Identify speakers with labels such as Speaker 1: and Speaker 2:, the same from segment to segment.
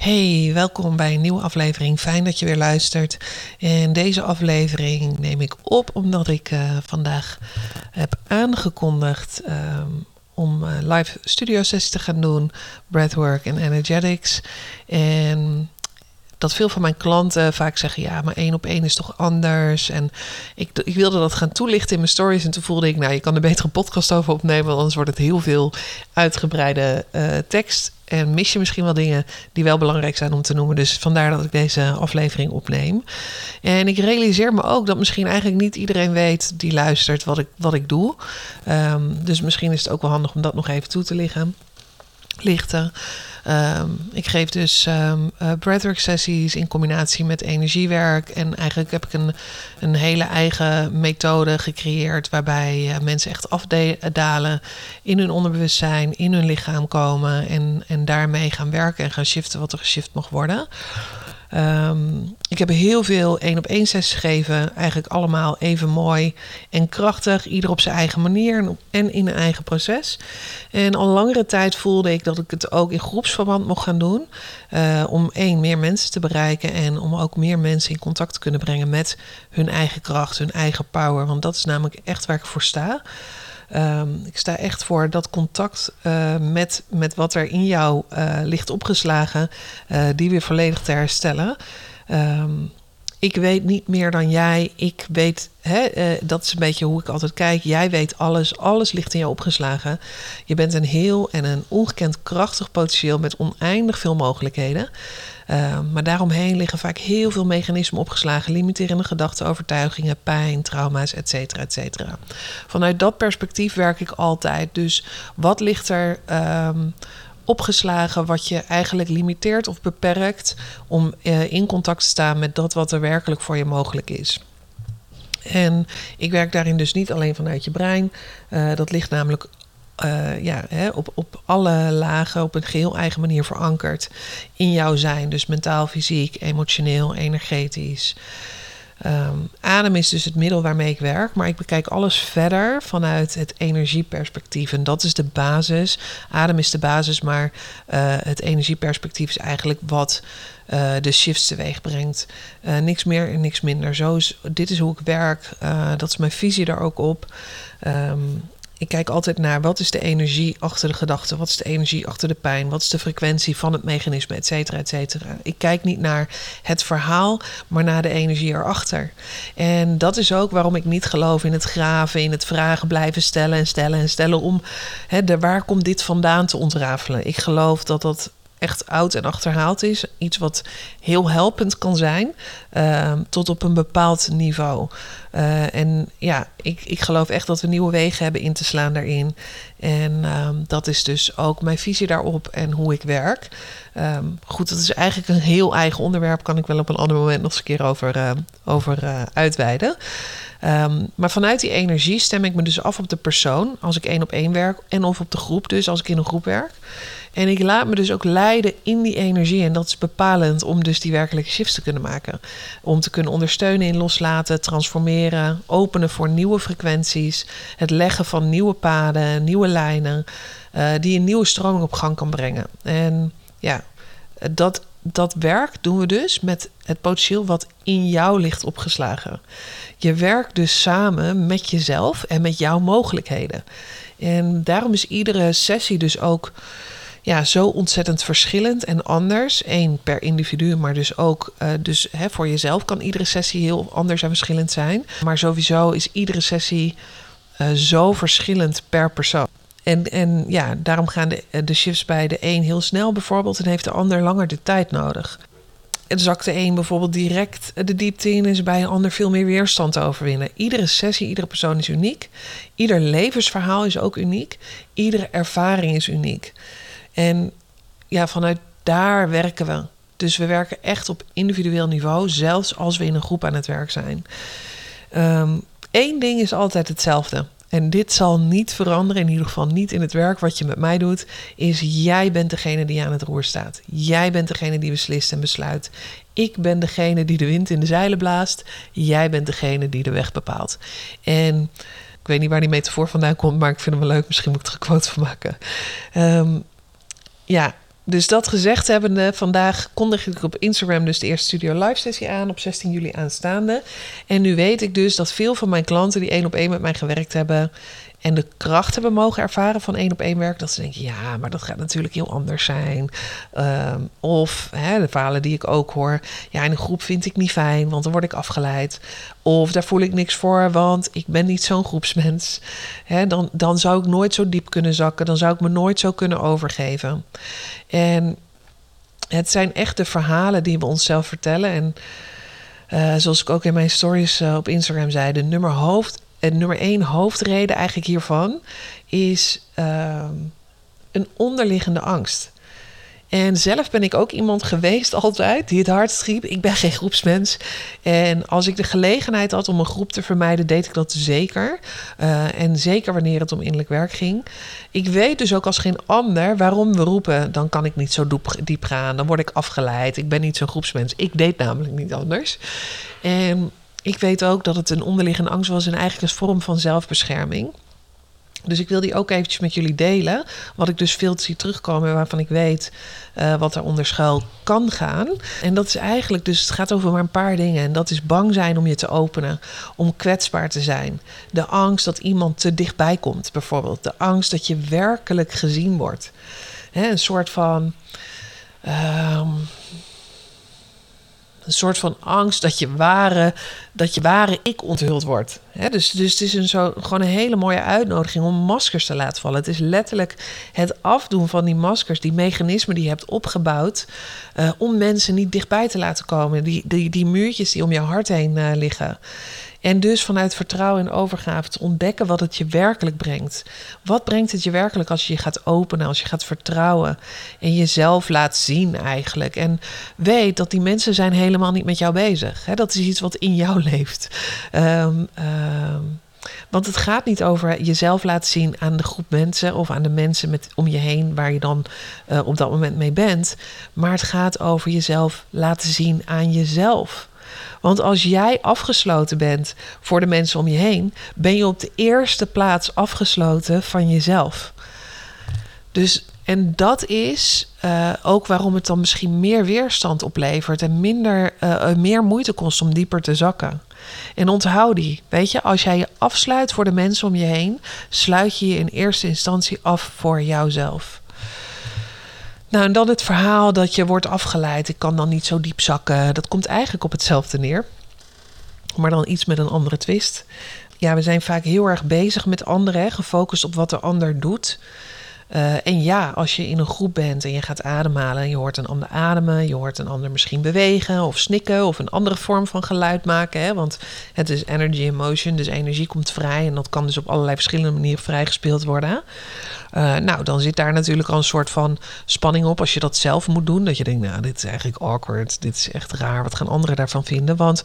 Speaker 1: Hey, welkom bij een nieuwe aflevering. Fijn dat je weer luistert. En deze aflevering neem ik op omdat ik uh, vandaag heb aangekondigd um, om uh, live studio sessies te gaan doen, breathwork en energetics. En dat veel van mijn klanten vaak zeggen: ja, maar één op één is toch anders. En ik, ik wilde dat gaan toelichten in mijn stories. En toen voelde ik: nou, je kan er beter een podcast over opnemen, want anders wordt het heel veel uitgebreide uh, tekst. En mis je misschien wel dingen die wel belangrijk zijn om te noemen. Dus vandaar dat ik deze aflevering opneem. En ik realiseer me ook dat misschien eigenlijk niet iedereen weet die luistert wat ik, wat ik doe. Um, dus misschien is het ook wel handig om dat nog even toe te liggen, lichten. Um, ik geef dus um, breathwork sessies in combinatie met energiewerk. En eigenlijk heb ik een, een hele eigen methode gecreëerd waarbij uh, mensen echt afdalen in hun onderbewustzijn, in hun lichaam komen en, en daarmee gaan werken en gaan shiften wat er geshift mag worden. Um, ik heb heel veel één op één sessies gegeven. Eigenlijk allemaal even mooi en krachtig. Ieder op zijn eigen manier en in een eigen proces. En al langere tijd voelde ik dat ik het ook in groepsverband mocht gaan doen. Uh, om één, meer mensen te bereiken. En om ook meer mensen in contact te kunnen brengen met hun eigen kracht, hun eigen power. Want dat is namelijk echt waar ik voor sta. Um, ik sta echt voor dat contact uh, met, met wat er in jou uh, ligt opgeslagen, uh, die weer volledig te herstellen. Um, ik weet niet meer dan jij. Ik weet, hè, dat is een beetje hoe ik altijd kijk. Jij weet alles. Alles ligt in jou opgeslagen. Je bent een heel en een ongekend krachtig potentieel met oneindig veel mogelijkheden. Uh, maar daaromheen liggen vaak heel veel mechanismen opgeslagen, limiterende gedachten, overtuigingen, pijn, trauma's, et cetera, et cetera. Vanuit dat perspectief werk ik altijd. Dus wat ligt er um, opgeslagen wat je eigenlijk limiteert of beperkt om uh, in contact te staan met dat wat er werkelijk voor je mogelijk is? En ik werk daarin dus niet alleen vanuit je brein. Uh, dat ligt namelijk uh, ja, hè, op, op alle lagen op een geheel eigen manier verankerd in jouw zijn. Dus mentaal, fysiek, emotioneel, energetisch. Um, adem is dus het middel waarmee ik werk, maar ik bekijk alles verder vanuit het energieperspectief. En dat is de basis. Adem is de basis, maar uh, het energieperspectief is eigenlijk wat uh, de shifts teweeg brengt. Niks meer en niks minder. Zo is, dit is hoe ik werk. dat is mijn visie daar ook op. Um, ik kijk altijd naar wat is de energie achter de gedachte, wat is de energie achter de pijn, wat is de frequentie van het mechanisme, et cetera, et cetera. Ik kijk niet naar het verhaal, maar naar de energie erachter. En dat is ook waarom ik niet geloof in het graven, in het vragen blijven stellen en stellen en stellen om hè, de, waar komt dit vandaan te ontrafelen. Ik geloof dat dat echt oud en achterhaald is. Iets wat heel helpend kan zijn, uh, tot op een bepaald niveau. Uh, en ja, ik, ik geloof echt dat we nieuwe wegen hebben in te slaan daarin. En um, dat is dus ook mijn visie daarop en hoe ik werk. Um, goed, dat is eigenlijk een heel eigen onderwerp. Kan ik wel op een ander moment nog eens een keer over, over uh, uitweiden. Um, maar vanuit die energie stem ik me dus af op de persoon als ik één op één werk. En of op de groep dus als ik in een groep werk. En ik laat me dus ook leiden in die energie. En dat is bepalend om dus die werkelijke shifts te kunnen maken. Om te kunnen ondersteunen in loslaten, transformeren, openen voor nieuwe frequenties. Het leggen van nieuwe paden, nieuwe lijnen. Uh, die een nieuwe stroming op gang kan brengen. En ja, dat, dat werk doen we dus met het potentieel wat in jou ligt opgeslagen. Je werkt dus samen met jezelf en met jouw mogelijkheden. En daarom is iedere sessie dus ook ja, zo ontzettend verschillend en anders. Eén per individu, maar dus ook uh, dus, hè, voor jezelf kan iedere sessie heel anders en verschillend zijn. Maar sowieso is iedere sessie uh, zo verschillend per persoon. En, en ja, daarom gaan de, de shifts bij de een heel snel bijvoorbeeld en heeft de ander langer de tijd nodig. En zakt de een bijvoorbeeld direct de diepte in, is bij een ander veel meer weerstand te overwinnen. Iedere sessie, iedere persoon is uniek. Ieder levensverhaal is ook uniek. Iedere ervaring is uniek. En ja, vanuit daar werken we. Dus we werken echt op individueel niveau, zelfs als we in een groep aan het werk zijn. Eén um, ding is altijd hetzelfde. En dit zal niet veranderen, in ieder geval niet in het werk wat je met mij doet, is jij bent degene die aan het roer staat. Jij bent degene die beslist en besluit. Ik ben degene die de wind in de zeilen blaast. Jij bent degene die de weg bepaalt. En ik weet niet waar die metafoor vandaan komt, maar ik vind hem wel leuk. Misschien moet ik er een quote van maken. Um, ja, Dus dat gezegd hebbende, vandaag kondig ik op Instagram dus de eerste Studio Live sessie aan op 16 juli aanstaande. En nu weet ik dus dat veel van mijn klanten die één op één met mij gewerkt hebben en de kracht hebben mogen ervaren van één op één werk, dat ze denken, ja, maar dat gaat natuurlijk heel anders zijn. Ehm, of hè, de verhalen die ik ook hoor, ja, in een groep vind ik niet fijn, want dan word ik afgeleid. Of daar voel ik niks voor, want ik ben niet zo'n groepsmens. Hè, dan, dan zou ik nooit zo diep kunnen zakken, dan zou ik me nooit zo kunnen overgeven. En het zijn echt de verhalen die we onszelf vertellen. En uh, zoals ik ook in mijn stories uh, op Instagram zei, de nummer hoofd en nummer één hoofdreden eigenlijk hiervan is uh, een onderliggende angst. En zelf ben ik ook iemand geweest altijd die het hardst schiep. Ik ben geen groepsmens. En als ik de gelegenheid had om een groep te vermijden, deed ik dat zeker. Uh, en zeker wanneer het om innerlijk werk ging. Ik weet dus ook als geen ander waarom we roepen. Dan kan ik niet zo diep gaan. Dan word ik afgeleid. Ik ben niet zo'n groepsmens. Ik deed namelijk niet anders. En ik weet ook dat het een onderliggende angst was en eigenlijk een vorm van zelfbescherming. Dus ik wil die ook eventjes met jullie delen. Wat ik dus veel zie terugkomen waarvan ik weet uh, wat er onder schuil kan gaan. En dat is eigenlijk, dus het gaat over maar een paar dingen. En dat is bang zijn om je te openen, om kwetsbaar te zijn. De angst dat iemand te dichtbij komt, bijvoorbeeld. De angst dat je werkelijk gezien wordt. Een soort van. Uh, een soort van angst dat je ware, dat je ware ik onthuld wordt. dus, dus het is een zo, gewoon een hele mooie uitnodiging om maskers te laten vallen. Het is letterlijk het afdoen van die maskers, die mechanismen die je hebt opgebouwd. Uh, om mensen niet dichtbij te laten komen. Die, die, die muurtjes die om je hart heen uh, liggen. En dus vanuit vertrouwen en overgave te ontdekken wat het je werkelijk brengt. Wat brengt het je werkelijk als je je gaat openen, als je gaat vertrouwen en jezelf laat zien eigenlijk. En weet dat die mensen zijn helemaal niet met jou bezig. Hè? Dat is iets wat in jou leeft. Um, um, want het gaat niet over jezelf laten zien aan de groep mensen of aan de mensen met, om je heen waar je dan uh, op dat moment mee bent. Maar het gaat over jezelf laten zien aan jezelf. Want als jij afgesloten bent voor de mensen om je heen, ben je op de eerste plaats afgesloten van jezelf. Dus en dat is uh, ook waarom het dan misschien meer weerstand oplevert en minder, uh, meer moeite kost om dieper te zakken. En onthoud die, weet je, als jij je afsluit voor de mensen om je heen, sluit je je in eerste instantie af voor jouzelf. Nou, en dan het verhaal dat je wordt afgeleid. Ik kan dan niet zo diep zakken. Dat komt eigenlijk op hetzelfde neer. Maar dan iets met een andere twist. Ja, we zijn vaak heel erg bezig met anderen, gefocust op wat de ander doet. Uh, en ja, als je in een groep bent en je gaat ademhalen en je hoort een ander ademen, je hoort een ander misschien bewegen of snikken of een andere vorm van geluid maken. Hè? Want het is energy in motion, dus energie komt vrij en dat kan dus op allerlei verschillende manieren vrijgespeeld worden. Uh, nou, dan zit daar natuurlijk al een soort van spanning op als je dat zelf moet doen. Dat je denkt, nou, dit is eigenlijk awkward, dit is echt raar, wat gaan anderen daarvan vinden? Want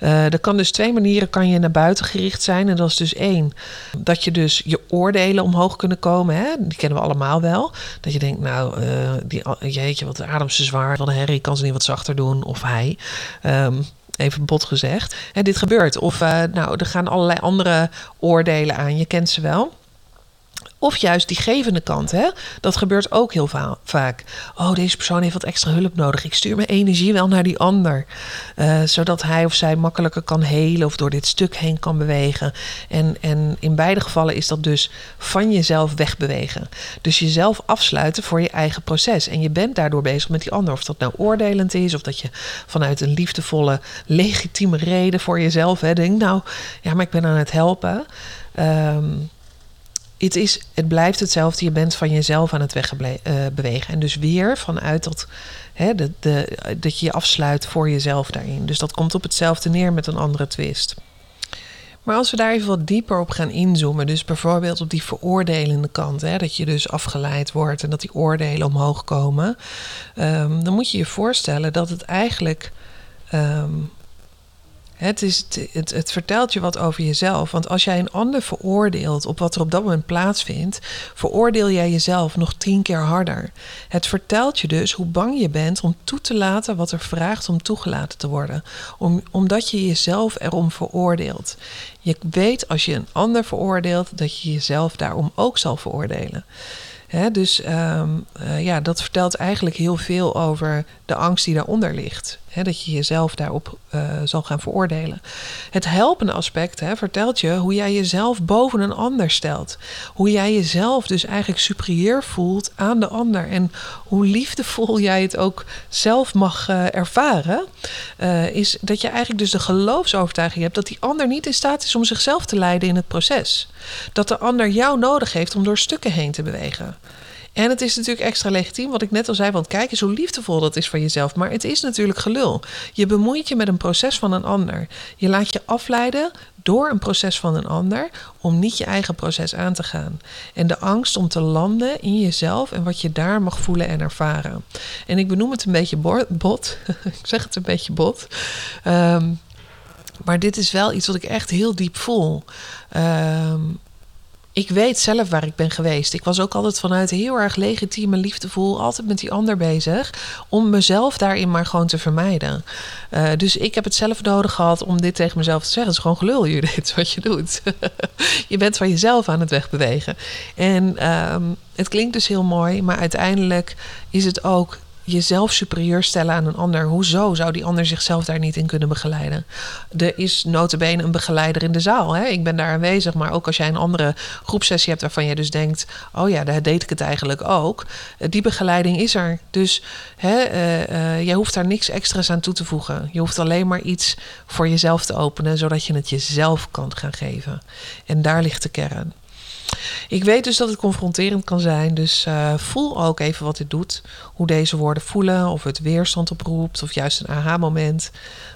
Speaker 1: uh, er kan dus twee manieren kan je naar buiten gericht zijn. En dat is dus één, dat je dus je oordelen omhoog kunnen komen. Hè? Die kennen we allemaal wel. Dat je denkt, nou, uh, die, jeetje, wat adem ze zwaar, wat een herrie, kan ze niet wat zachter doen? Of hij. Um, even bot gezegd. En dit gebeurt. Of uh, nou, er gaan allerlei andere oordelen aan. Je kent ze wel. Of juist die gevende kant. Hè? Dat gebeurt ook heel va vaak. Oh, deze persoon heeft wat extra hulp nodig. Ik stuur mijn energie wel naar die ander. Uh, zodat hij of zij makkelijker kan helen of door dit stuk heen kan bewegen. En, en in beide gevallen is dat dus van jezelf wegbewegen. Dus jezelf afsluiten voor je eigen proces. En je bent daardoor bezig met die ander. Of dat nou oordelend is, of dat je vanuit een liefdevolle, legitieme reden voor jezelf hè, denkt: Nou, ja, maar ik ben aan het helpen. Um, het, is, het blijft hetzelfde. Je bent van jezelf aan het wegbewegen. Uh, en dus weer vanuit dat, hè, de, de, dat je je afsluit voor jezelf daarin. Dus dat komt op hetzelfde neer met een andere twist. Maar als we daar even wat dieper op gaan inzoomen, dus bijvoorbeeld op die veroordelende kant, hè, dat je dus afgeleid wordt en dat die oordelen omhoog komen, um, dan moet je je voorstellen dat het eigenlijk um, het, is, het, het, vertelt je wat over jezelf. Want als jij een ander veroordeelt op wat er op dat moment plaatsvindt, veroordeel jij jezelf nog tien keer harder. Het vertelt je dus hoe bang je bent om toe te laten wat er vraagt om toegelaten te worden. Om, omdat je jezelf erom veroordeelt. Je weet als je een ander veroordeelt dat je jezelf daarom ook zal veroordelen. Dus ehm, eh, ja, dat vertelt eigenlijk heel veel over de angst die daaronder ligt. Dat je jezelf daarop uh, zal gaan veroordelen. Het helpende aspect vertelt je hoe jij jezelf boven een ander stelt. Hoe jij jezelf dus eigenlijk superieur voelt aan de ander. En hoe liefdevol jij het ook zelf mag uh, ervaren. is dat je eigenlijk dus de geloofsovertuiging hebt dat die ander niet in staat is om zichzelf te leiden in het proces. Dat de ander jou nodig heeft om door stukken heen te bewegen. En het is natuurlijk extra legitiem, wat ik net al zei, want kijk eens hoe liefdevol dat is van jezelf. Maar het is natuurlijk gelul. Je bemoeit je met een proces van een ander. Je laat je afleiden door een proces van een ander om niet je eigen proces aan te gaan. En de angst om te landen in jezelf en wat je daar mag voelen en ervaren. En ik benoem het een beetje bot. ik zeg het een beetje bot. Um, maar dit is wel iets wat ik echt heel diep voel. Um, ik weet zelf waar ik ben geweest. Ik was ook altijd vanuit heel erg legitieme liefdevol, altijd met die ander bezig, om mezelf daarin maar gewoon te vermijden. Uh, dus ik heb het zelf nodig gehad om dit tegen mezelf te zeggen. Het is gewoon gelul, Judith, wat je doet. je bent van jezelf aan het wegbewegen. En um, het klinkt dus heel mooi, maar uiteindelijk is het ook jezelf superieur stellen aan een ander. Hoezo zou die ander zichzelf daar niet in kunnen begeleiden? Er is notabene een begeleider in de zaal. Hè? Ik ben daar aanwezig, maar ook als jij een andere groepsessie hebt waarvan je dus denkt: oh ja, daar deed ik het eigenlijk ook. Eh, die begeleiding is er. Dus hè, uh, uh, jij hoeft daar niks extra's aan toe te voegen. Je hoeft alleen maar iets voor jezelf te openen, zodat je het jezelf kan gaan geven. En daar ligt de kern. Ik weet dus dat het confronterend kan zijn, dus uh, voel ook even wat dit doet. Hoe deze woorden voelen, of het weerstand oproept, of juist een aha-moment.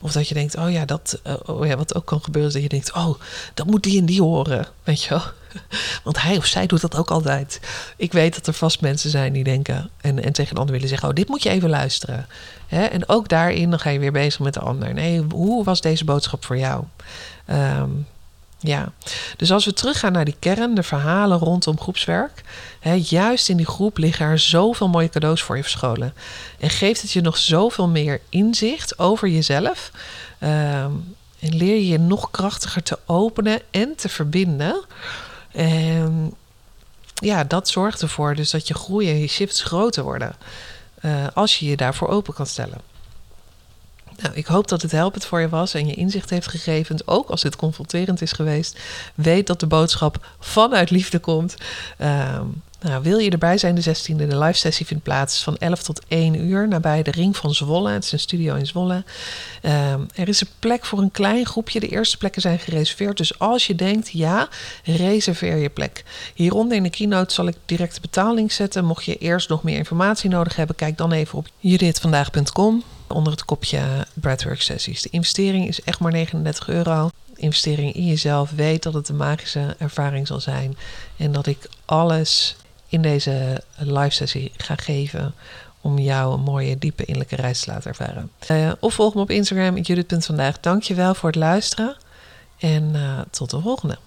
Speaker 1: Of dat je denkt, oh ja, dat, uh, oh ja, wat ook kan gebeuren, dat je denkt, oh, dat moet die en die horen, weet je wel. Want hij of zij doet dat ook altijd. Ik weet dat er vast mensen zijn die denken en, en tegen een ander willen zeggen: Oh, dit moet je even luisteren. Hè? En ook daarin dan ga je weer bezig met de ander. Nee, hoe was deze boodschap voor jou? Um, ja, dus als we teruggaan naar die kern, de verhalen rondom groepswerk. Hè, juist in die groep liggen er zoveel mooie cadeaus voor je verscholen. En geeft het je nog zoveel meer inzicht over jezelf. Um, en leer je je nog krachtiger te openen en te verbinden. En ja, dat zorgt ervoor dus dat je groei en je shifts groter worden. Uh, als je je daarvoor open kan stellen. Nou, ik hoop dat het helpend voor je was en je inzicht heeft gegeven. Ook als het confronterend is geweest. Weet dat de boodschap vanuit liefde komt. Um, nou, wil je erbij zijn, de 16e, de live sessie vindt plaats van 11 tot 1 uur nabij de Ring van Zwolle. Het is een studio in Zwolle. Um, er is een plek voor een klein groepje. De eerste plekken zijn gereserveerd. Dus als je denkt, ja, reserveer je plek. Hieronder in de keynote zal ik direct de betaling zetten. Mocht je eerst nog meer informatie nodig hebben, kijk dan even op judithvandaag.com onder het kopje Breathwork sessies. De investering is echt maar 39 euro. investering in jezelf. Weet dat het een magische ervaring zal zijn. En dat ik alles in deze live sessie ga geven om jou een mooie, diepe innerlijke reis te laten ervaren. Uh, of volg me op Instagram, judith.vandaag. Dankjewel voor het luisteren en uh, tot de volgende.